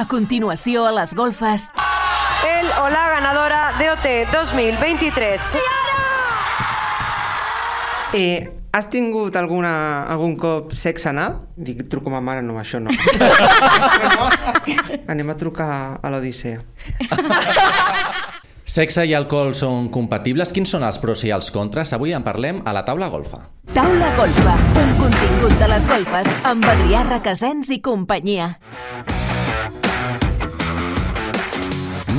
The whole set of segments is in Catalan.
A continuació, a les golfes... El o la ganadora de OT 2023. Eh, has tingut alguna, algun cop sexe anal? Dic, truco a ma mare, no, això no. Anem a trucar a l'Odissea. Sexe i alcohol són compatibles? Quins són els pros i els contres? Avui en parlem a la taula golfa. Taula Golfa, un contingut de les golfes amb Adrià Requesens i companyia.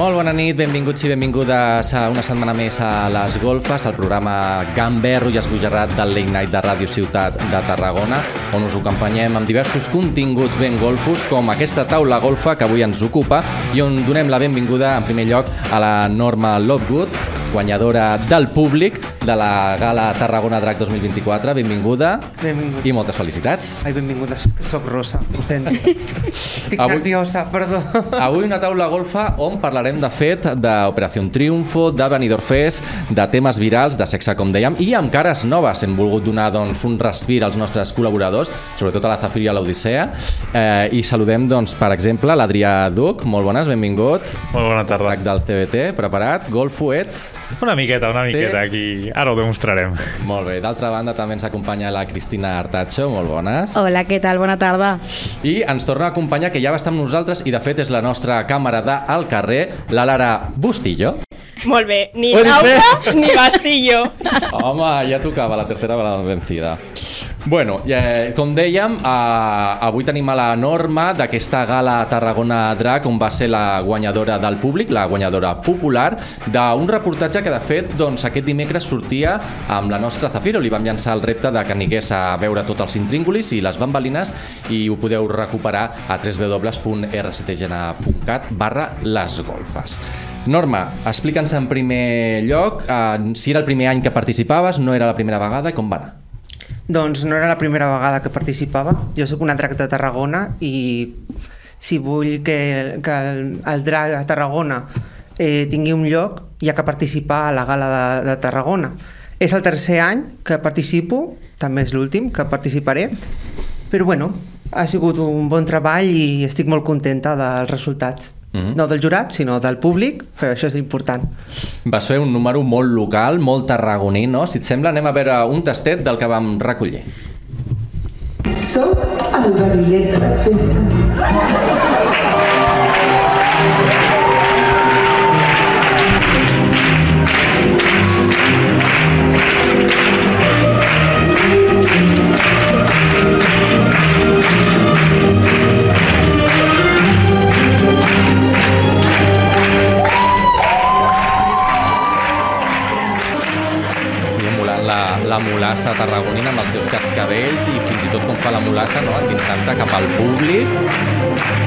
Molt bona nit, benvinguts i benvingudes a una setmana més a Les Golfes, el programa gamberro i esbojarrat del Late Night de Ràdio Ciutat de Tarragona, on us acompanyem amb diversos continguts ben golfos, com aquesta taula golfa que avui ens ocupa i on donem la benvinguda, en primer lloc, a la Norma Lovegood, guanyadora del públic de la Gala Tarragona Drac 2024. Benvinguda Benvingut. i moltes felicitats. Ai, benvinguda, que soc rosa, ho sento. Estic Avui- nerviosa, perdó. Avui una taula golfa on parlarem de fet d'Operació Triunfo, de Benidorm Fest, de temes virals, de sexe, com dèiem, i amb cares noves. Hem volgut donar doncs, un respir als nostres col·laboradors, sobretot a la Zafir i a l'Odissea. Eh, I saludem, doncs, per exemple, l'Adrià Duc. Molt bones, benvingut. Molt bona tarda. Drac del TVT, preparat. Golfo ets? Una miqueta, una Sí? miqueta, aquí. Ara ho demostrarem. Molt bé. D'altra banda, també ens acompanya la Cristina Artacho. Molt bones. Hola, què tal? Bona tarda. I ens torna a acompanyar, que ja va estar amb nosaltres, i de fet és la nostra càmera de al carrer, la Lara Bustillo. Molt bé, ni Laura ni Bastillo. Home, ja tocava la tercera vegada vencida. Bueno, eh, com dèiem, eh, avui tenim a la Norma d'aquesta gala Tarragona Drac, on va ser la guanyadora del públic, la guanyadora popular, d'un reportatge que, de fet, doncs, aquest dimecres sortia amb la nostra Zafiro. Li vam llançar el repte de que anigués a veure tots els intríngulis i les bambalines i ho podeu recuperar a www.rctgena.cat barra les golfes. Norma, explica'ns en primer lloc eh, si era el primer any que participaves, no era la primera vegada com va anar. Doncs no era la primera vegada que participava. Jo sóc una drac de Tarragona i si vull que, que el, el drac a Tarragona eh, tingui un lloc, hi ha que participar a la gala de, de Tarragona. És el tercer any que participo, també és l'últim que participaré, però bueno, ha sigut un bon treball i estic molt contenta dels resultats. Mhm. No del jurat, sinó del públic, que això és important. Vas fer un número molt local, molt tarragoní, no? Si et sembla, anem a veure un tastet del que vam recollir. Soc el barrilet de les festes. La, la mulassa tarragonina amb els seus cascavells i fins i tot com fa la mulassa, no? endinsant-te cap al públic.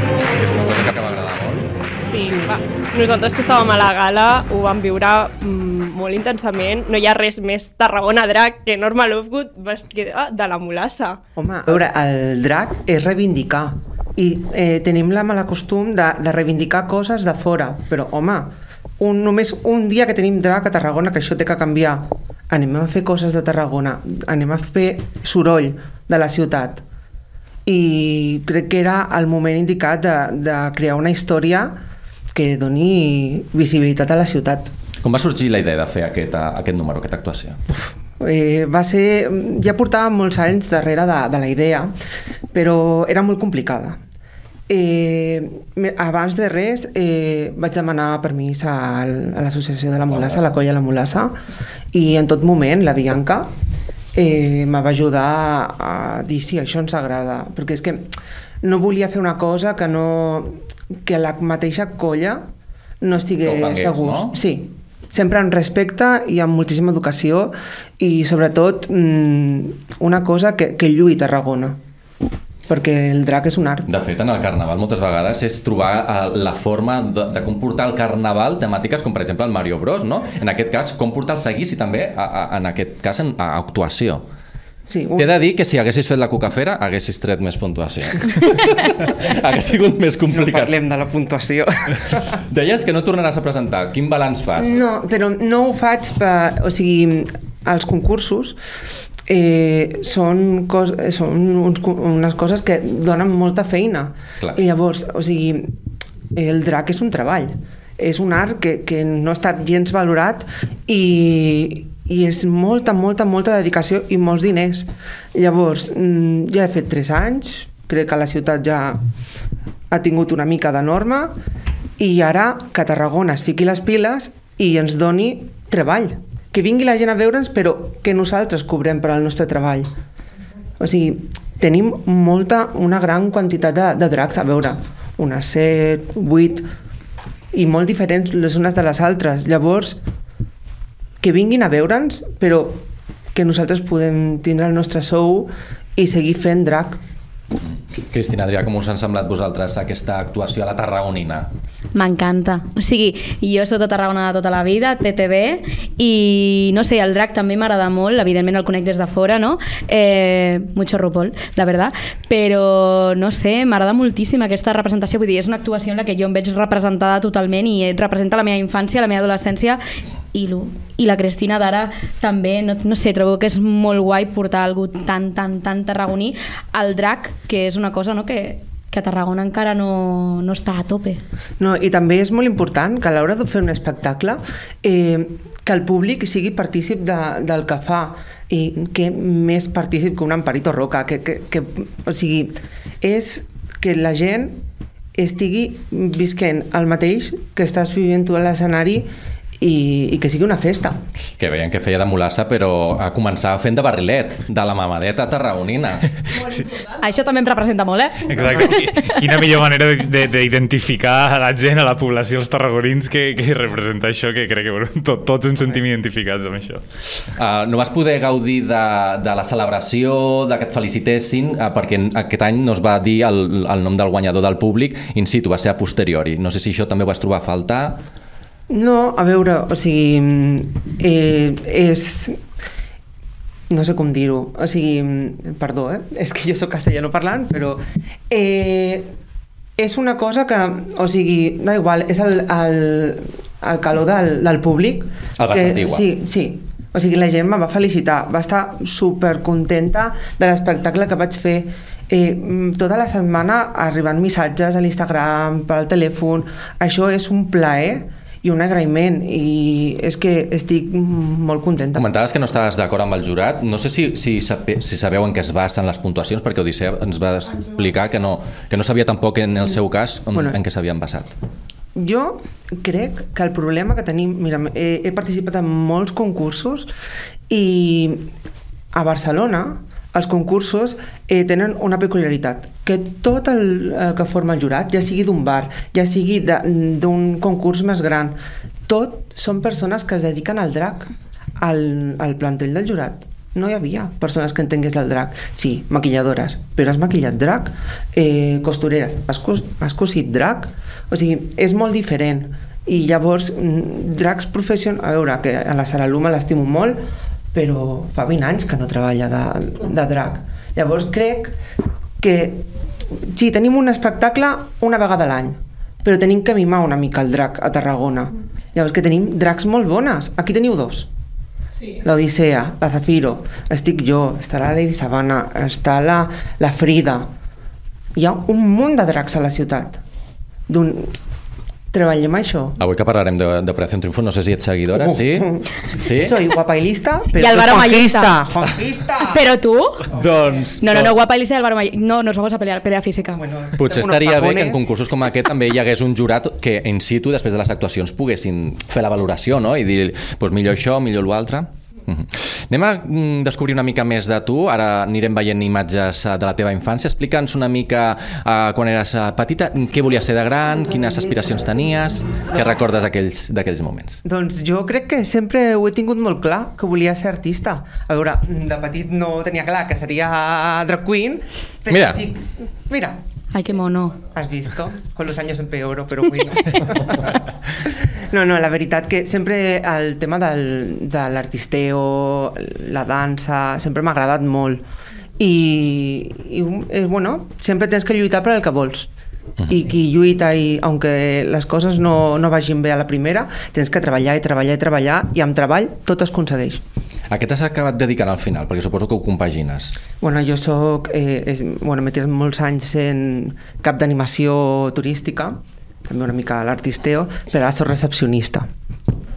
Que és una cosa que m'agrada molt. Sí, va. Nosaltres que estàvem a la gala ho vam viure mm, molt intensament. No hi ha res més Tarragona Drac que Norma Lovegood vestida de la mulassa. Home, a veure, el drac és reivindicar i eh, tenim la mala costum de, de reivindicar coses de fora, però home, un, només un dia que tenim drac a Tarragona, que això té que canviar, anem a fer coses de Tarragona, anem a fer soroll de la ciutat i crec que era el moment indicat de, de crear una història que doni visibilitat a la ciutat. Com va sorgir la idea de fer aquest, eh, aquest número, aquesta actuació? Eh, va ser... Ja portava molts anys darrere de, de la idea, però era molt complicada. Eh, abans de res eh, vaig demanar permís a l'associació de la Molassa, a la colla de la Molassa, i en tot moment la Bianca eh, me va ajudar a dir sí, això ens agrada, perquè és que no volia fer una cosa que no que la mateixa colla no estigués Que ofengués, segurs. no? Sí, sempre amb respecte i amb moltíssima educació i sobretot mm, una cosa que, que lluï Tarragona perquè el drac és un art. De fet, en el Carnaval moltes vegades és trobar eh, la forma de, de com portar el Carnaval temàtiques com, per exemple, el Mario Bros, no? En aquest cas, com portar el seguís i també, a, a, en aquest cas, en, a actuació. Sí, un... T'he de dir que si haguessis fet la cucafera, haguessis tret més puntuació. Hagués sigut més No complicat. parlem de la puntuació. Deies que no tornaràs a presentar. Quin balanç fas? No, però no ho faig per... O sigui, els concursos eh, són, cos, són uns, unes coses que donen molta feina. Clar. I llavors, o sigui, el drac és un treball. És un art que, que no està gens valorat i, i és molta, molta, molta dedicació i molts diners. Llavors, mm, ja he fet 3 anys, crec que la ciutat ja ha tingut una mica de norma i ara que Tarragona es fiqui les piles i ens doni treball. Que vingui la gent a veure'ns, però que nosaltres cobrem per al nostre treball. O sigui, tenim molta, una gran quantitat de, de dracs a veure. Unes 7, 8, i molt diferents les unes de les altres. Llavors, que vinguin a veure'ns, però que nosaltres podem tindre el nostre sou i seguir fent drac. Cristina, Adrià, com us han semblat vosaltres aquesta actuació a la Tarragonina? M'encanta. O sigui, jo soc de Tarragona de tota la vida, TTV, i no sé, el drac també m'agrada molt, evidentment el conec des de fora, no? Eh, mucho RuPaul, la verdad. Però, no sé, m'agrada moltíssim aquesta representació, vull dir, és una actuació en la que jo em veig representada totalment i representa la meva infància, la meva adolescència i, lo, i la Cristina d'ara també, no, no sé, trobo que és molt guai portar algú tan, tan, tan tarragoní al drac, que és una cosa no, que, que a Tarragona encara no, no està a tope. No, I també és molt important que a l'hora de fer un espectacle eh, que el públic sigui partícip de, del que fa i que més partícip que un Amparito Roca que, que, que, o sigui, és que la gent estigui visquent el mateix que estàs vivint tu a l'escenari i, i que sigui una festa. Que veien que feia de mulassa, però a començar fent de barrilet, de la mamadeta tarragonina. Sí. Això també em representa molt, eh? Exacte. Qui- Quina millor manera de- de- d'identificar a la gent, a la població, els tarragonins, que, que representa això, que crec que bueno, tot, tots ens sentim identificats amb això. Uh, no vas poder gaudir de, de la celebració, de que et felicitessin, uh, perquè aquest any no es va dir el, el nom del guanyador del públic in situ, va ser a posteriori. No sé si això també ho vas trobar a faltar. No, a veure, o sigui, eh, és... No sé com dir-ho, o sigui, perdó, eh? és que jo sóc castellano parlant, però eh, és una cosa que, o sigui, da igual, és el, el, el calor del, del públic. El que- sentir igual. Sí, sí. O sigui, la gent me va felicitar, va estar super contenta de l'espectacle que vaig fer. Eh, mm, tota la setmana arribant missatges a l'Instagram, per al telèfon, això és un plaer i un agraïment i és que estic molt contenta. Comentaves que no estaves d'acord amb el jurat. No sé si, si, sabe, si sabeu en què es basen les puntuacions, perquè Odissea ens va explicar que no, que no sabia tampoc en el seu cas en, Bueno. en què s'havien basat. Jo crec que el problema que tenim... Mira, he, he participat en molts concursos i a Barcelona els concursos eh, tenen una peculiaritat, que tot el, el que forma el jurat, ja sigui d'un bar, ja sigui d'un concurs més gran, tot són persones que es dediquen al drac, al, al plantell del jurat. No hi havia persones que entengués el drac. Sí, maquilladores, però has maquillat drac. Eh, costureres, has, cos, has cosit drac. O sigui, és molt diferent. I llavors, mm, dracs professionals... A veure, que a la Sara Luma l'estimo molt, però fa 20 anys que no treballa de, de drac. Llavors crec que sí, tenim un espectacle una vegada a l'any, però tenim que mimar una mica el drac a Tarragona. Llavors que tenim dracs molt bones. Aquí teniu dos. Sí. L'Odissea, la Zafiro, estic jo, estarà la Lady Sabana, està la, la Frida. Hi ha un munt de dracs a la ciutat. D'un... Treballem això. Avui que parlarem de- d'Operació Triunfo, no sé si ets seguidora, sí? Sí? Soy guapa y lista, I pero Álvaro. Juanquista. Juanquista. Però tu? Doncs... No, no, no, guapa Alicia y Álvaro May- No, nos vamos a pelear, pelea física. Bueno, Potser estaria bé que en concursos com aquest també hi hagués un jurat que in situ, després de les actuacions, poguessin fer la valoració no? i dir pues, millor això, millor l'altre. Mhm. Anem a mm, descobrir una mica més de tu. Ara anirem veient imatges eh, de la teva infància. Explica'ns una mica uh, quan eres uh, petita, què volies ser de gran, quines aspiracions tenies, què recordes d'aquells d'aquells moments. Doncs jo crec que sempre ho he tingut molt clar, que volia ser artista. A veure, de petit no tenia clar que seria drag queen, però Mira. sí, mira, Ay, qué mono. has visto? Con los años empeoro, però bueno. No, no, la veritat que sempre el tema del, de l'artisteo, la dansa, sempre m'ha agradat molt. I, i eh, bueno, sempre tens que lluitar per al que vols. I qui lluita, i, aunque les coses no, no vagin bé a la primera, tens que treballar i treballar i treballar, i amb treball tot es aconsegueix. A què t'has acabat dedicant al final? Perquè suposo que ho compagines. Bueno, jo soc, eh, és, bueno, m'he tirat molts anys en cap d'animació turística també una mica l'artisteo, però ara soc recepcionista.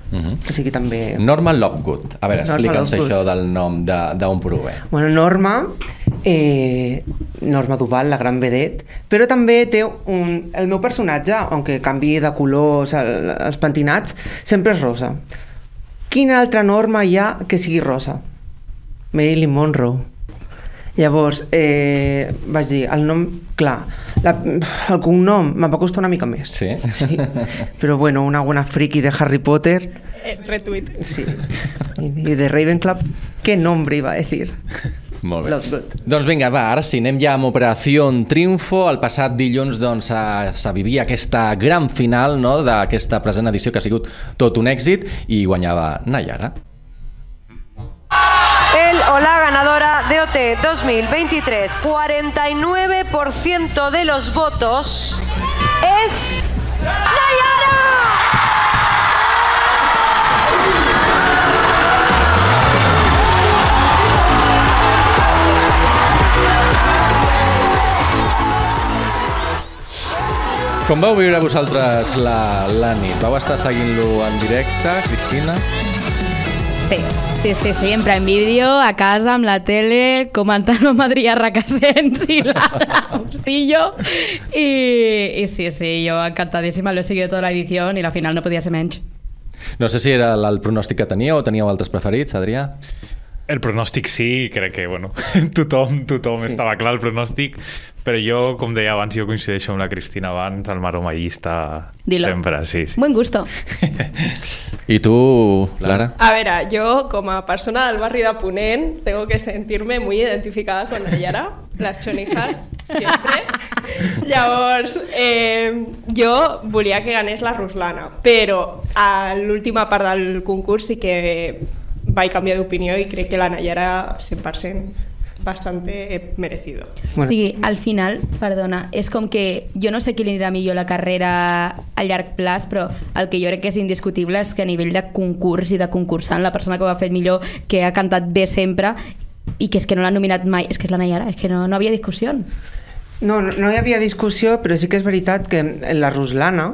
Uh -huh. O sigui, també... Norma Lovegood. A veure, explica'ns això del nom de- d'on prové. Bueno, Norma, eh, Norma Duval, la gran vedet, però també té un... El meu personatge, aunque canvi de colors el, els pentinats, sempre és rosa. Quina altra norma hi ha que sigui rosa? Marilyn Monroe. Llavors, eh, vaig dir, el nom, clar, la, el cognom me'n va costar una mica més. Sí? Sí, però bueno, una buena friki de Harry Potter, Eh, retweet. sí. Y, y de Ravenclap, ¿qué nombre iba a decir? Molt bé. Doncs vinga, va, ara sí, anem ja amb Operació Triunfo. El passat dilluns doncs, se, se vivia aquesta gran final no, d'aquesta present edició que ha sigut tot un èxit i guanyava Nayara. El o la ganadora de OT 2023, 49% de los votos es Nayara. Com vau viure vosaltres la, la nit? Vau estar seguint-lo en directe, Cristina? Sí, sí, sí, sí, en Video, a casa, amb la tele, comentant amb Adrià Requesens i la, Bustillo. I, I sí, sí, jo encantadíssima, l'he seguit tota l'edició i la final no podia ser menys. No sé si era el, pronòstic que teníeu o teníeu altres preferits, Adrià? El pronòstic sí, crec que bueno, tothom, tothom sí. estava clar el pronòstic, però jo, com deia abans, jo coincideixo amb la Cristina abans, el maromallista Dilo. sempre, sí, sí. Buen gusto. I tu, Lara? A veure, jo com a persona del barri de Ponent tengo que sentirme muy identificada con Nayara, las chonijas siempre. Llavors, eh, jo volia que ganés la Ruslana, però a l'última part del concurs sí que vaig canviar d'opinió i crec que la Nayara 100% bastante merecido. Bueno. O sigui, al final, perdona, és com que jo no sé qui li anirà millor la carrera a llarg plaç, però el que jo crec que és indiscutible és que a nivell de concurs i de concursant, la persona que ho ha fet millor, que ha cantat bé sempre i que és que no l'ha nominat mai, és que és la Nayara, és que no, no havia discussió. No, no, no hi havia discussió, però sí que és veritat que la Ruslana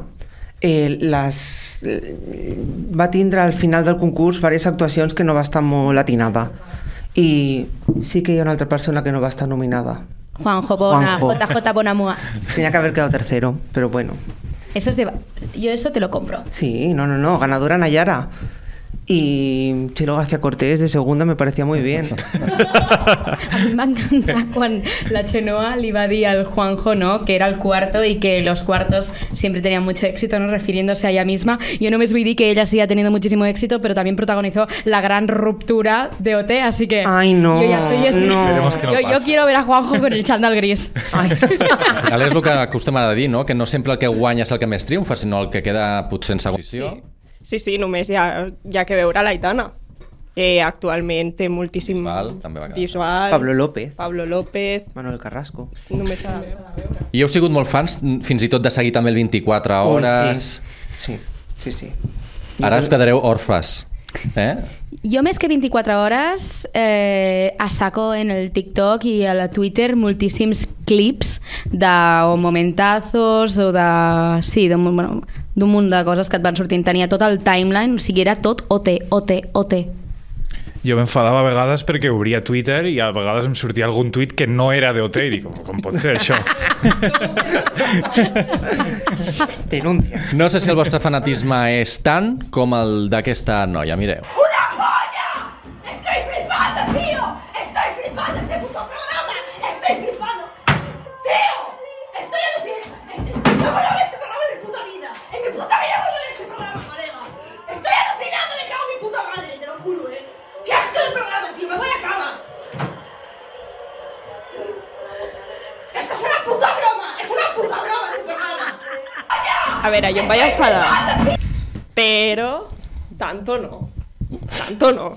eh, les, va tindre al final del concurs diverses actuacions que no va estar molt atinada. I sí que hi ha una altra persona que no va estar nominada. Juanjo Bona, Juanjo. JJ Bonamua. Tenía que haber quedado tercero, pero bueno. Eso es de... Yo eso te lo compro. Sí, no, no, no, ganadora Nayara. Y Chelo García Cortés de segunda me parecía muy bien. A mi m'encanta quan la Chenoa li va dir al Juanjo ¿no? que era el cuarto y que los cuartos siempre tenían mucho éxito, ¿no? refiriéndose a ella misma. Yo no me vi que ella sí ha tenido muchísimo éxito, pero también protagonizó la gran ruptura de OT, así que Ay, no, yo ya estoy así. no. No yo, yo quiero ver a Juanjo con el chándal gris. Ay. Al final és el que acostuma a dir, no? Que no sempre el que guanya és el que més triomfa, sinó el que queda potser en segona posició. Sí, sí, només hi ha, hi ha que veure l'Aitana, que actualment té moltíssim... Bisbal, també va quedar. Bisbal, Pablo López, Pablo López, Manuel Carrasco. només s'ha de veure. I heu sigut molt fans, fins i tot de seguir també el 24 Ui, hores... sí. sí, sí, sí. Ara us quedareu orfes. Eh? Jo més que 24 hores eh, a saco en el TikTok i a la Twitter moltíssims clips de o momentazos o de... Sí, d'un bueno, d'un munt de coses que et van sortint. Tenia tot el timeline, o sigui, era tot OT, OT, OT. Jo m'enfadava a vegades perquè obria Twitter i a vegades em sortia algun tuit que no era d'OT i dic, com pot ser això? Denuncia. No sé si el vostre fanatisme és tant com el d'aquesta noia, mireu. ¡Una joya! ¡Estoy flipando, A veure, jo em vaig enfadar, però tanto no. Tanto no.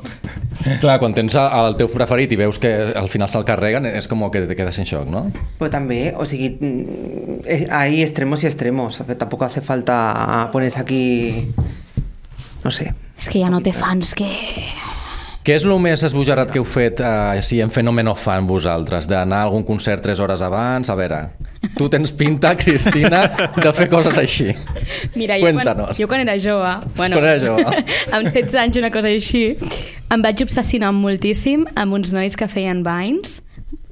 Clar, quan tens el teu preferit i veus que al final se'l carreguen, és com que te quedes en xoc, no? Pues también, o sigui, mm, eh, hay extremos y extremos. Tampoco hace falta ponerse aquí, no sé. És que ja no té fans que... Què és el més esbojarrat que heu fet eh, si en fenomen fan vosaltres? D'anar a algun concert 3 hores abans? A veure, tu tens pinta, Cristina, de fer coses així. Mira, jo quan, Cuéntanos. jo quan era jove, bueno, Quan era jove. amb 16 anys, una cosa així, em vaig obsessionar moltíssim amb uns nois que feien vines,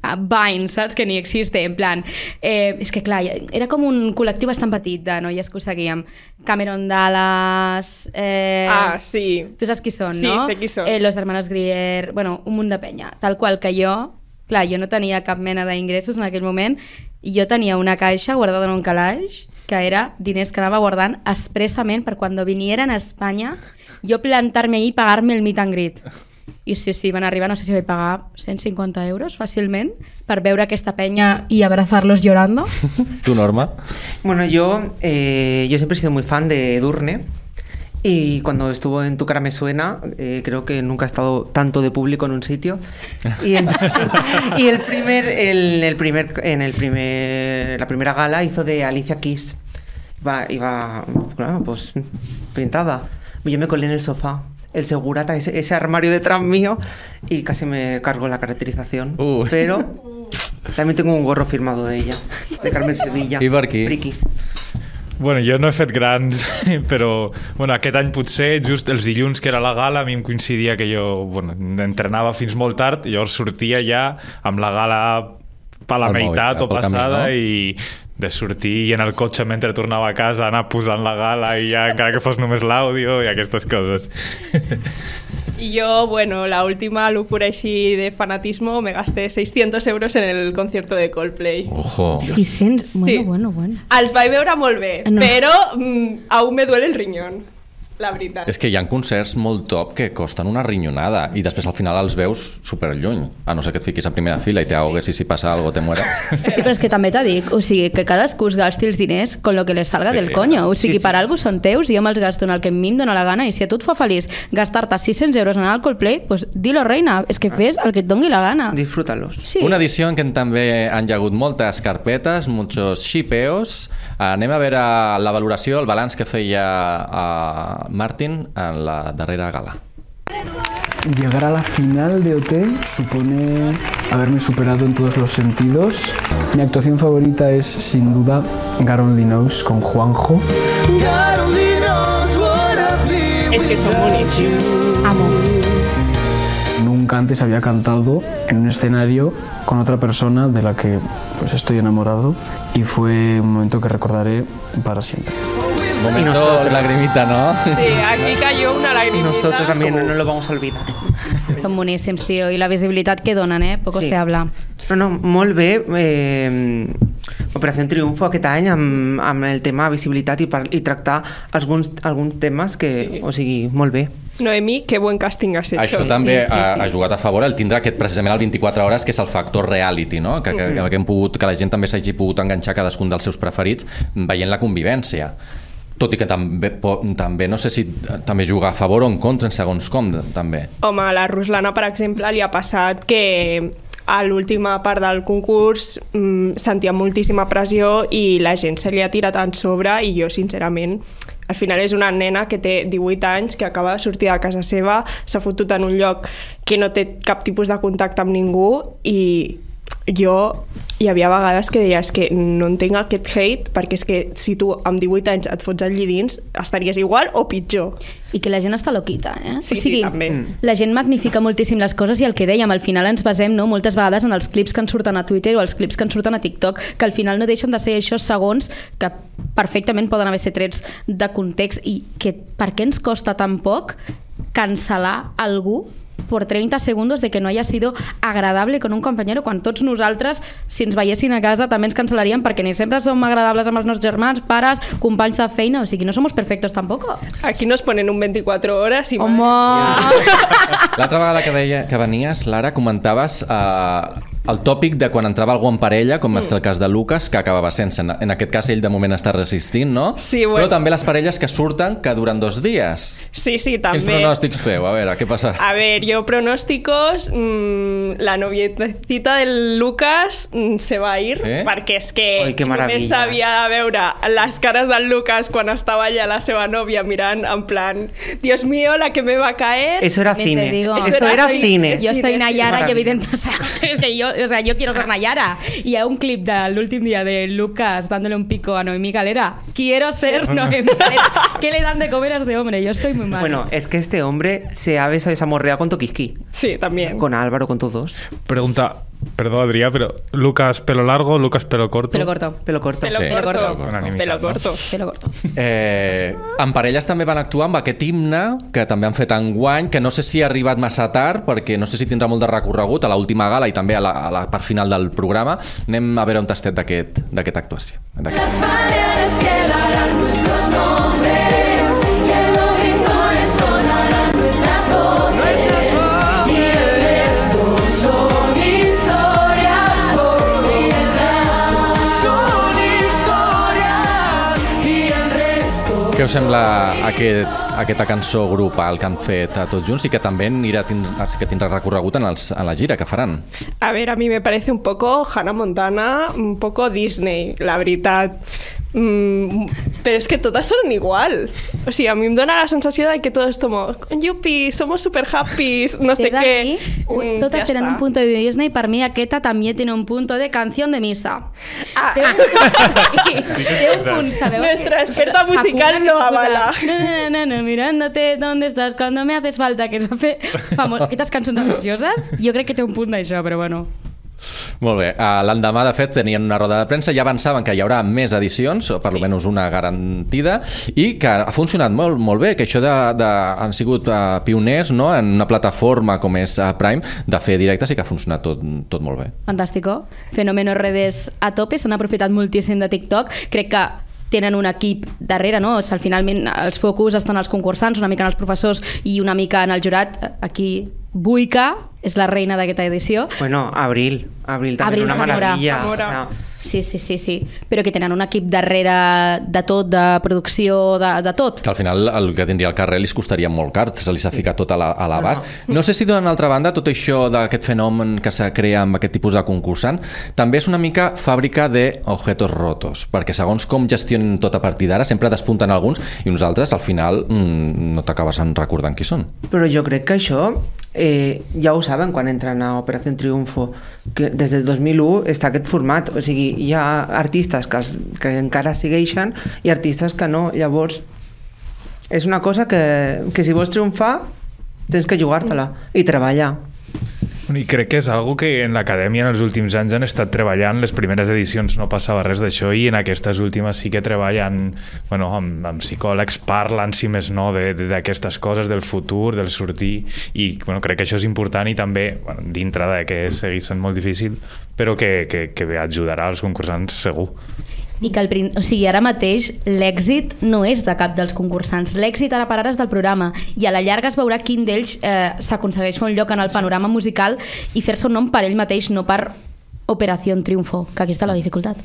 Ah, Vines, saps? Que ni existe, en plan... Eh, és que, clar, era com un col·lectiu bastant petit de noies que ho seguíem. Cameron Dallas... Eh, Ah, sí. Tu saps qui són, Sí, no? sé qui són. Eh, los hermanos Grier... Bueno, un munt de penya. Tal qual que jo... Clar, jo no tenia cap mena d'ingressos en aquell moment i jo tenia una caixa guardada en un calaix que era diners que anava guardant expressament per quan vinieran a Espanya jo plantar-me allí i pagar-me el meet and greet. I sí, sí, van arribar, no sé si vaig pagar 150 euros fàcilment per veure aquesta penya i abrazarlos llorando. Tu, Norma? Bueno, yo, eh, yo siempre he sido muy fan de Edurne. Y cuando estuvo en Tu cara me suena, eh, creo que nunca ha estado tanto de público en un sitio. Y, en- y el primer, el, el primer, en el primer, la primera gala hizo de Alicia Keys. Iba, iba, claro, pues pintada. Yo me colé en el sofá, el segurata, ese, ese armario detrás mío, y casi me cargo la caracterización. Uh. Pero también tengo un gorro firmado de ella, de Carmen Sevilla. I per aquí? Ricky. Bueno, jo no he fet grans, però bueno, aquest any potser, just els dilluns que era la gala, a mi em coincidia que jo bueno, entrenava fins molt tard, i llavors sortia ja amb la gala per la Al meitat o pel camí, passada no? i de sortir i en el cotxe mentre tornava a casa anar posant la gala i ja encara que fos només l'àudio i aquestes coses. Y yo, bueno, la última locura així de fanatismo me gasté 600 euros en el concierto de Coldplay. Ojo. 600, bueno, Sí. bueno, bueno. Els vaig veure molt bé, No. però mm, aún me duele el riñón, la veritat. És que hi ha concerts molt top que costen una rinyonada i després al final els veus superlluny. A no ser que et fiquis a primera fila i te ahogues i si passa algo te mueres. Sí, però és que també t'ha dic, o sigui, que cadascú es gasti els diners con lo que le salga Sí, del coño. O sigui, sí, sí. per algú són teus i jo me'ls gasto en el que a mi em dóna la gana i si a tu et fa feliç gastar-te 600 euros en el Coldplay, pues dilo, reina, és que fes el que et doni la gana. Disfrútalos. Sí. Una edició en què també han hi ha hagut moltes carpetes, muchos xipeos. Anem a veure la valoració, el balanç que feia uh, Martin en la darrera gala. Llegar a la final de OT supone haberme superado en todos los sentidos. Mi actuación favorita es sin duda God Only Knows con Juanjo. És que boníssims. Amo. Nunca antes había cantado en un escenario con otra persona de la que pues estoy enamorado y fue un momento que recordaré para siempre. Momento nosotros. lagrimita, ¿no? Sí, aquí cayó una Y lagrimita. nosotros también como- no lo vamos a olvidar. Són boníssims, tio, i la visibilitat que donen, eh? Poco Sí. se habla. No, no, molt bé. Eh, Operació Triunfo aquest any amb, amb el tema visibilitat i, par i tractar alguns, alguns temes que, Sí. o sigui, molt bé. Noemí, que buen casting has hecho. Això també Sí, sí, ha, sí. ha jugat a favor el tindre aquest precisament el 24 hores, que és el factor reality, no? que, que, que, hem pogut, que la gent també s'hagi pogut enganxar cadascun dels seus preferits veient la convivència. Tot i que també, també no sé si també juga a favor o en contra en segons com, també. Home, a la Ruslana, per exemple, li ha passat que a l'última part del concurs mm, sentia moltíssima pressió i la gent se li ha tirat en sobre i jo, sincerament, al final és una nena que té 18 anys, que acaba de sortir de casa seva, s'ha fotut en un lloc que no té cap tipus de contacte amb ningú i jo hi havia vegades que deia és que no entenc aquest hate perquè és que si tu amb 18 anys et fots allí dins estaries igual o pitjor I que la gent està loquita, eh? Sí, o sigui, sí, també. la gent magnifica moltíssim les coses i el que dèiem, al final ens basem no, moltes vegades en els clips que ens surten a Twitter o els clips que ens surten a TikTok, que al final no deixen de ser això segons que perfectament poden haver ser trets de context i que per què ens costa tan poc cancel·lar algú por 30 segundos de que no haya sido agradable con un compañero quan tots nosaltres, si ens veiessin a casa, també ens cancel·laríem perquè ni sempre som agradables amb els nostres germans, pares, companys de feina, o sigui, no somos perfectos tampoco. Aquí nos ponen un 24 horas y... Home! L'altra vegada que, deia, que venies, Lara, comentaves eh, el tòpic de quan entrava algú en parella, com és el cas de Lucas, que acabava sense. En, aquest cas ell de moment està resistint, no? Sí, bueno. Però també les parelles que surten que duren dos dies. Sí, sí, Quins també. pronòstics feu? A veure, què passa? A ver, yo pronósticos, mm, la noviecita del Lucas mm, se va a ir, Sí? perquè és que Ai, que només s'havia de veure les cares del Lucas quan estava allà la seva nòvia mirant en plan, Dios mío, la que me va a caer. Eso era cine. digo. Eso era soy- cine. Yo soy Nayara y evidentemente, o sea, es que yo, o sea, yo quiero ser Nayara. Y hay un clip del último día de Lucas dándole un pico a Noemí Galera. Quiero ser Noemí Galera. ¿Qué le dan de comer a este hombre? Yo estoy muy mal. Bueno, es que este hombre se ha besado y se ha morreado con Tokiski. Sí, también. Con Álvaro, con todos. Pregunta, perdón Adrià, pero Lucas pelo largo, Lucas pelo corto. Pelo corto. Pelo corto. Pelo Sí. corto. Pelo corto. Pelo corto. Pelo corto. Eh, en parelles també van actuar amb aquest himne que també han fet enguany, que no sé si ha arribat massa tard, perquè no sé si tindrà molt de recorregut a l'última gala i també a la, a la part final del programa. Anem a veure un tastet d'aquest- d'aquesta actuació. D'aquest. Las paredes quedarán nuestros Què us sembla aquest, aquesta cançó grupal que han fet a tots junts i que també anirà, que tindrà recorregut en, els, en la gira que faran? A ver, a mí me parece un poco Hannah Montana, un poco Disney, la verdad. Mm, pero es que todas son igual. O sea, a mí me da la sensación de que todo es como, yupi, somos super happy, no sé qué. Mm, tenen está. un punto de Disney, per mi aquesta també tiene un punto de canción de misa. Ah. Té un, té un punt, sabeu? Nuestra que- experta musical lo se avala. "Na, na, na, na, mirándote, ¿dónde estás? Cuando me haces falta, que es va fer famo... aquestes cançons religioses, jo crec que té un punt d'això, però bueno. Molt bé. L'endemà, de fet, tenien una roda de premsa, ja avançaven que hi haurà més edicions, o per sí. almenys una garantida, i que ha funcionat molt, molt bé, que això de, de, han sigut uh, pioners no? en una plataforma com és uh, Prime, de fer directes i que ha funcionat tot, tot molt bé. Fantàstico. Fenomeno redes a tope, s'han aprofitat moltíssim de TikTok. Crec que tenen un equip darrere, no? O sigui, finalment els focus estan als concursants, una mica en els professors i una mica en el jurat. Aquí Buica és la reina d'aquesta edició. Bueno, Abril. Abril també Abril una Zamora. maravilla. Sí, sí, sí, sí. Però que tenen un equip darrere de tot, de producció, de, de tot. Que al final el que tindria el carrer li costaria molt car, se li s'ha ficat tot a la- a l'abast. No sé si d'una altra banda tot això d'aquest fenomen que se crea amb aquest tipus de concursant també és una mica fàbrica de objetos rotos, perquè segons com gestionen tot a partir d'ara sempre despunten alguns i uns altres al final mm, no t'acabes en recordant qui són. Però jo crec que això eh, ja ho saben quan entren a Operació Triunfo, que des del 2001 està aquest format, o sigui, hi ha artistes que, els, que encara segueixen i artistes que no, llavors és una cosa que, que si vols triomfar tens que jugar-te-la i treballar. I crec que és algo que en l'acadèmia en els últims anys han estat treballant. Les primeres edicions no passava res d'això i en aquestes últimes sí que treballen bueno, amb, amb psicòlegs, parlen, si més no, d'aquestes coses, del futur, del sortir, i bueno, crec que això és important i també, bueno, dintre de que segueix sent molt difícil, però que, que, que ajudarà als concursants segur. I que el, o sigui, ara mateix l'èxit no és de cap dels concursants. L'èxit ara per ara és del programa i a la llarga es veurà quin d'ells eh, s'aconsegueix un lloc en el panorama musical i fer-se un nom per ell mateix, no per Operació Triunfo, que aquí està la dificultat.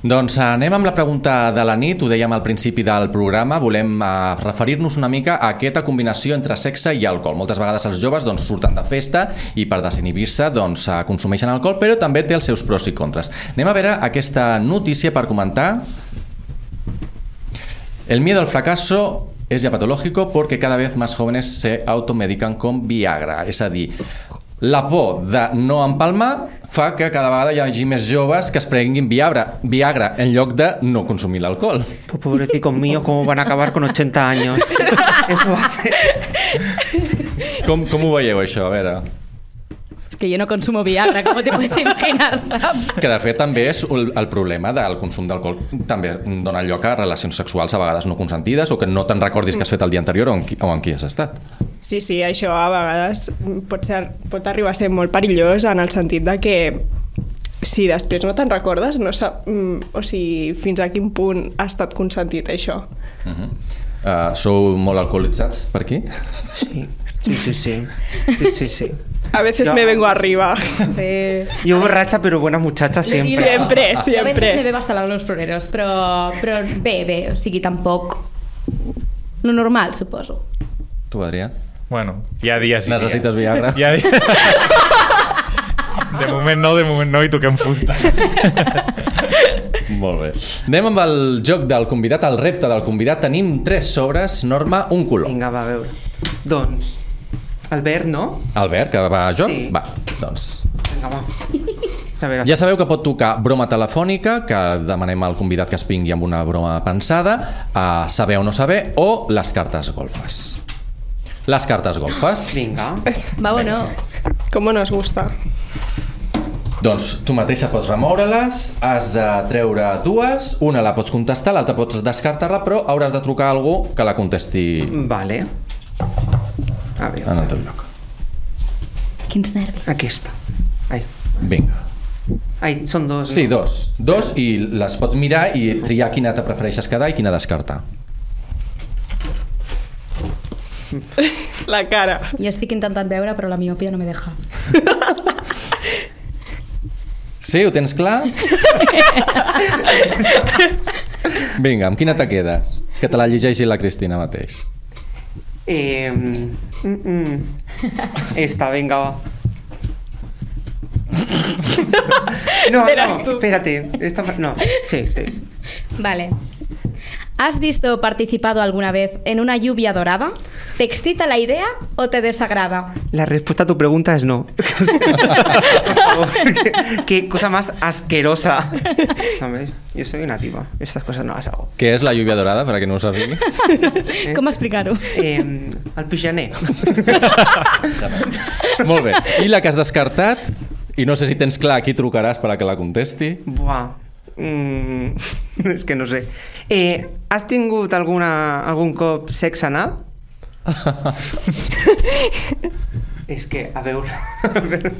Doncs anem amb la pregunta de la nit, ho dèiem al principi del programa, volem eh, referir-nos una mica a aquesta combinació entre sexe i alcohol. Moltes vegades els joves doncs, surten de festa i per desinhibir-se doncs, eh, consumeixen alcohol, però també té els seus pros i contres. Anem a veure aquesta notícia per comentar. El miedo al fracaso es ya patológico porque cada vez más jóvenes se automedican con Viagra. És a dir, la por de no empalmar fa que cada vegada hi hagi més joves que es prenguin Viagra, Viagra en lloc de no consumir l'alcohol. Pues pobrecito mío, ¿cómo van a acabar con 80 años? Eso va a ser... Com, com ho veieu, això? A veure... És que jo no consumo Viagra, com te puedes imaginar, saps? Que de fet també és el, el problema del consum d'alcohol també dona lloc a relacions sexuals a vegades no consentides o que no te'n recordis que has fet el dia anterior o amb qui, o amb qui has estat. Sí, sí, això a vegades pot, ser, pot arribar a ser molt perillós en el sentit de que si després no te'n recordes, no sap, mm, o sigui, fins a quin punt ha estat consentit això. Uh -huh. uh, sou molt alcoholitzats per aquí? Sí, sí, sí, sí. sí, sí, sí. A veces Ya. me vengo arriba. Sí. Yo borracha, pero buena muchacha siempre. Siempre, Jo a veces me siempre. bebo hasta los floreros, però, però bé, bé, o sigui, tampoc... Lo normal, suposo. Tu, Adrià? Bueno, hi ha dies... Necessites. Viagra? Hi ha dies... De moment no, de moment no, i toquem fusta. Molt bé. Anem amb el joc del convidat, el repte del convidat. Tenim tres sobres, Norma, un color. Vinga, va, a veure. Doncs, Albert, no? Albert, que va a joc? Sí. Va, doncs... Vinga, va. A veure, Ja sabeu que pot tocar broma telefònica, que demanem al convidat que es vingui amb una broma pensada, a saber o no saber, o les cartes golfes. Les cartes golfes. Vinga. Va o no? Com nos gusta. Doncs tu mateixa pots remoure-les, has de treure dues, una la pots contestar, l'altra pots descartar-la, però hauràs de trucar a algú que la contesti Vale. A veure, en el teu lloc. Quins nervis. aquesta. Ai, Vinga. ai són dos. Sí, no? dos. Dos i les pots mirar i triar quina te prefereixes quedar i quina descartar. La cara. Jo estic intentant veure, però la miopia no me deja. Sí, ho tens clar? Vinga, amb quina te quedes? Que te la llegeixi la Cristina mateix. Eh, mm, mm. Esta, venga, va. No, no, espérate. Esta, no, sí, sí. Vale. ¿Has visto o participado alguna vez en una lluvia dorada? ¿Te excita la idea o te desagrada? La respuesta a tu pregunta es no. Por favor, qué, qué cosa más asquerosa. Hombre, yo soy nativa. Estas cosas no las hago. Què és la lluvia dorada, per a qui no ho sàpiga? Com explicar-ho? Eh, el pijaner. Molt bé. I la que has descartat, i no sé si tens clar a qui trucaràs per a que la contesti. Buah. Mm, és que no sé. Eh, has tingut alguna, algun cop sexe anal? és que, a veure... A veure.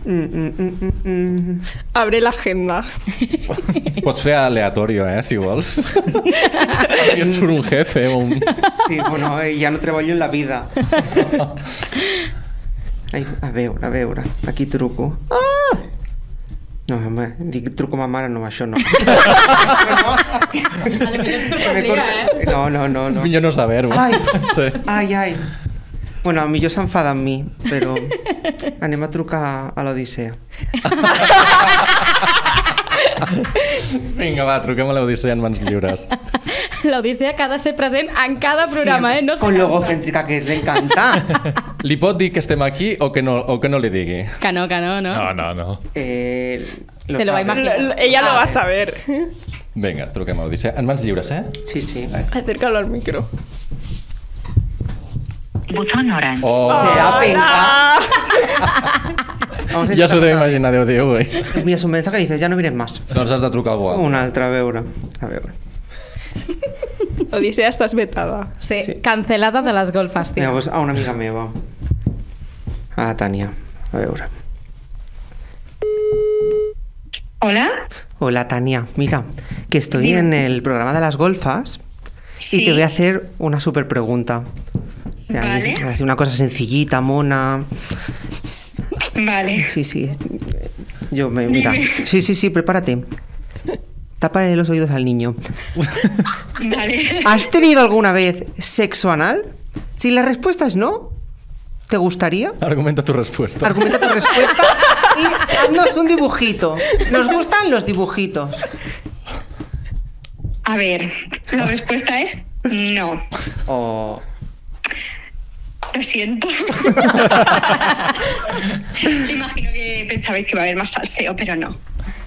Mm, mm, mm, mm, mm. Abre l'agenda. Pots fer aleatorio, eh, si vols. I et surt un jefe un... Sí, bueno, eh, ja no treballo en la vida. Ai, a veure, a veure, aquí truco. Ah! No, home, dic truco a ma mare, no, això no. No. A lo millor eh? No, no, no, no. Millor no saber-ho. Ai, Sí. ai, ai. Bueno, millor s'enfada amb mi, però anem a trucar a l'Odissea. Vinga, va, truquem a l'Odissea en mans lliures. L'Odissea que ha de ser present en cada programa, eh? No Con sé lo egocéntrica que es, le encanta. Li pot dir que estem aquí o que no, o que no li digui? Que no, que no, no. No, no, no. Eh, Se lo va a imaginar. Lo- lo- ella lo Ah. va a saber. Vinga, truquem a l'Odissea. En mans lliures, eh? Sí, sí. Acércalo al micro. Botón orange. Oh, Será penca. Vamos a ja s'ho deu imaginar, Déu diu, ui. Mira, un mensaje que dices, ya no mires más. Doncs has de trucar algú altre. Una altra, a veure. A veure. Odisea, estàs vetada. Sí, Sí. cancelada de les golfes, tio. Llavors, a una amiga meva. A la Tània. A veure. Hola. Hola, Tania. Mira, que estoy Dime. en el programa de las golfas y te voy a hacer una super pregunta. Vale. una cosa sencillita, mona. Vale. Sí, sí. Yo me. Mira. Dime. Sí, sí, sí, prepárate. Tápale los oídos al niño. Vale. ¿Has tenido alguna vez sexo anal? Si la respuesta es no, ¿te gustaría? Argumenta tu respuesta. Argumenta tu respuesta y haznos un dibujito. Nos gustan los dibujitos. A ver, la respuesta es no. O. Lo siento. Imagino que pensabais que iba a haber más salseo, pero no.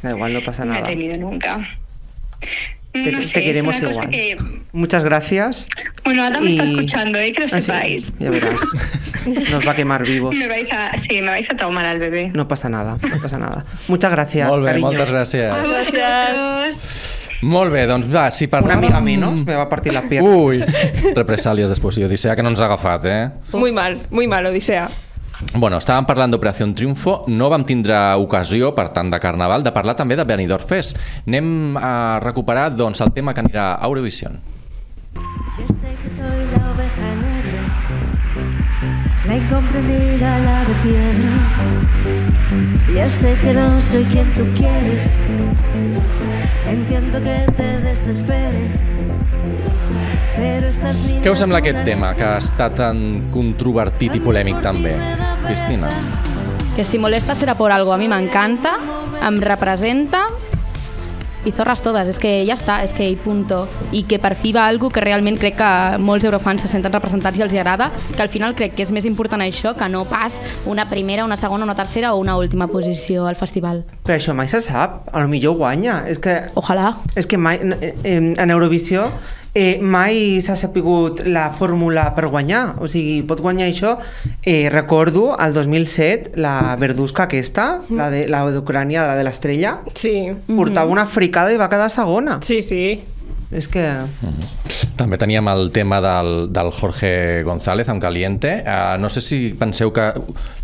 Da igual, no pasa No he nada. tenido nunca. Te, no te sé, queremos igual. que... Muchas gracias. Bueno, Adam está Y- escuchando, ¿eh? Que lo Ah, sí, sepáis. ya verás. Nos va a quemar vivos. Me vais a... Sí, me vais a traumar al bebé. No pasa nada, no pasa nada. Muchas gracias, cariño. moltes A gràcies. vosotros. Molt bé, doncs va, si Una parlàvem... amiga menos me va a partir la pierna. Ui, represàlies després, i Odissea, que no ens ha agafat, eh? Muy mal, muy mal, Odisea. Bueno, estàvem parlant d'Operació Triunfo, no vam tindre ocasió, per tant, de Carnaval, de parlar també de Benidorm Fest. Anem a recuperar, doncs, el tema que anirà a Eurovision. Yo sé que soy la de piedra. Ya sé que no soy quien tú quieres. Entiendo que te desespere. Pero estás mi Què us sembla aquest tema, que ha estat tan controvertit i polèmic també? Cristina? Que si molesta serà por algo. A mi m'encanta, em representa i zorres totes, és que ja està, és que i punto. I que per fi va algo que realment crec que molts eurofans se senten representats i els hi agrada, que al final crec que és més important això que no pas una primera, una segona, una tercera o una última posició al festival. Però això mai se sap, a lo millor guanya. És que, Ojalà. és que mai, eh, eh, en Eurovisió eh, mai s'ha sapigut la fórmula per guanyar. O sigui, pot guanyar això. Eh, recordo, el 2007, la Verduska aquesta, la de la d'Ucrània, la de l'estrella, Sí. portava una fricada i va quedar segona. Sí, sí. És que... També teníem el tema del, del Jorge González amb Caliente. Uh, no sé si penseu que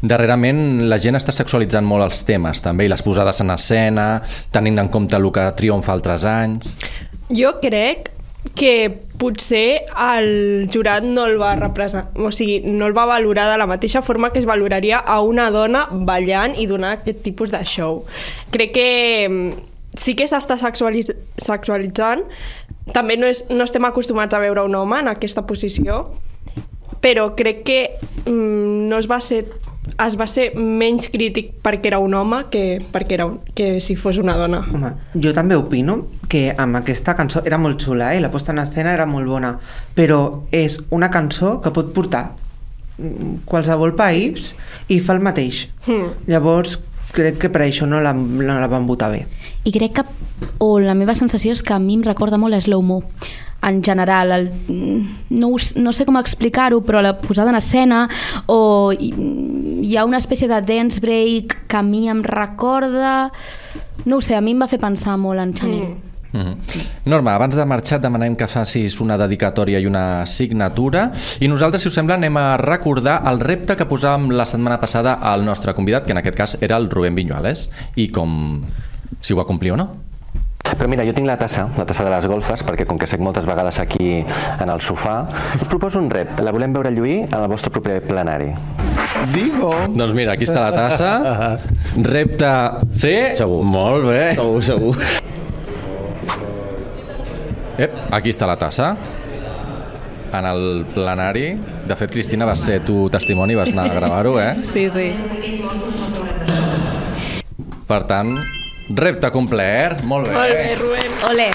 darrerament la gent està sexualitzant molt els temes també i les posades en escena, tenint en compte el que triomfa altres anys. Jo crec que potser el jurat no el va representar, o sigui, no el va valorar de la mateixa forma que es valoraria a una dona ballant i donant aquest tipus de show. Crec que mm, sí que s'està sexualis sexualitzant, també no, és, no estem acostumats a veure un home en aquesta posició, però crec que mm, no es va ser es va ser menys crític perquè era un home que, perquè era un, que si fos una dona. Home, jo també opino que amb aquesta cançó era molt xula, eh? la posta en escena era molt bona, però és una cançó que pot portar mm, qualsevol país i fa el mateix. Hmm. Llavors, crec que per això no la, no la van votar bé. I crec que, o la meva sensació és que a mi em recorda molt a Slow Mo en general, el, no, us- no sé com explicar-ho, però la posada en escena o hi, hi ha una espècie de dance break que a mi em recorda... No ho sé, a mi em va fer pensar molt en Chanel. Mm. Mm -hmm. Norma, abans de marxar demanem que facis una dedicatòria i una signatura i nosaltres, si us sembla, anem a recordar el repte que posàvem la setmana passada al nostre convidat, que en aquest cas era el Rubén Viñuales, i com... si ho va complir o no. Però mira, jo tinc la tassa, la tassa de les golfes, perquè com que sec moltes vegades aquí en el sofà, us proposo un repte. La volem veure lluir en el vostre proper plenari. Digo. Doncs mira, aquí està la tassa. Repte... Sí? Segur. Molt bé. Segur, segur. Ep, aquí està la tassa. En el plenari. De fet, Cristina, vas ser tu testimoni, vas anar a gravar-ho, eh? Sí, sí. Per tant, repte complert. Molt bé. Molt bé, Rubén. Ole.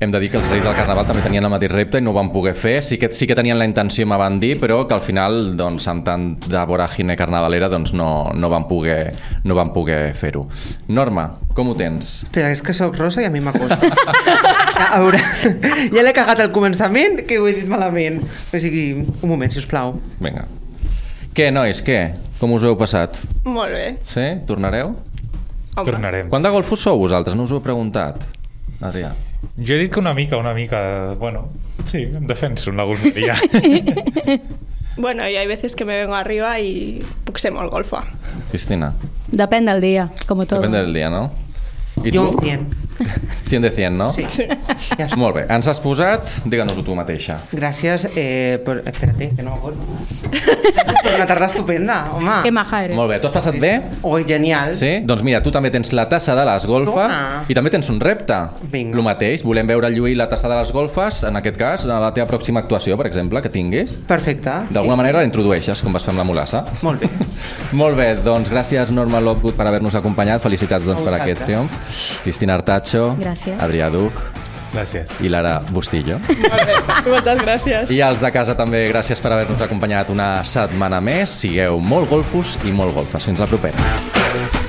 Hem de dir que els Reis del Carnaval també tenien el mateix repte i no ho van poder fer. Sí que, sí que tenien la intenció, me van dir, però que al final, doncs, amb tant de voràgine carnavalera, doncs no, no van poder, no van poder fer-ho. Norma, com ho tens? Però és que sóc rosa i a mi m'acosta. a veure, ja l'he cagat al començament, que ho he dit malament. O sigui, un moment, si us plau. Vinga. Què, nois, què? Com us ho heu passat? Molt bé. Sí? Tornareu? Home. Tornarem. Quant de golfos sou vosaltres? No us ho he preguntat. Adrià. Jo he dit que una mica, una mica... Bueno, sí, em defenso en la golferia. Bueno, y hay veces que me vengo arriba y puc ser molt golfa. Cristina. Depèn del dia, com tot. Depèn del dia, no? I Jo tu? un 100. 100 de 100, no? Sí. Ja està. Molt bé. Ens has posat? Digue-nos-ho tu mateixa. Gràcies eh, per... Espérate, que no m'acordo. Gràcies per una tarda estupenda, home. Que maja eres. Molt bé. Tu has passat bé? Oi, genial. Sí? Doncs mira, tu també tens la tassa de les golfes Toma. i també tens un repte. Vinga. Lo mateix, volem veure lluir la tassa de les golfes, en aquest cas, a la teva pròxima actuació, per exemple, que tinguis. Perfecte. D'alguna manera la introdueixes, com vas fer amb la mulassa. Molt bé. Molt bé, doncs gràcies Norma Lockwood per haver-nos acompanyat. Felicitats doncs, per aquest triomf. Cristina Artacho, Gràcies. Adrià Duc Gràcies. i Lara Bustillo. Molt bé. Moltes gràcies. I als de casa també gràcies per haver-nos acompanyat una setmana més. Sigueu molt golfos i molt golfes. Fins la propera.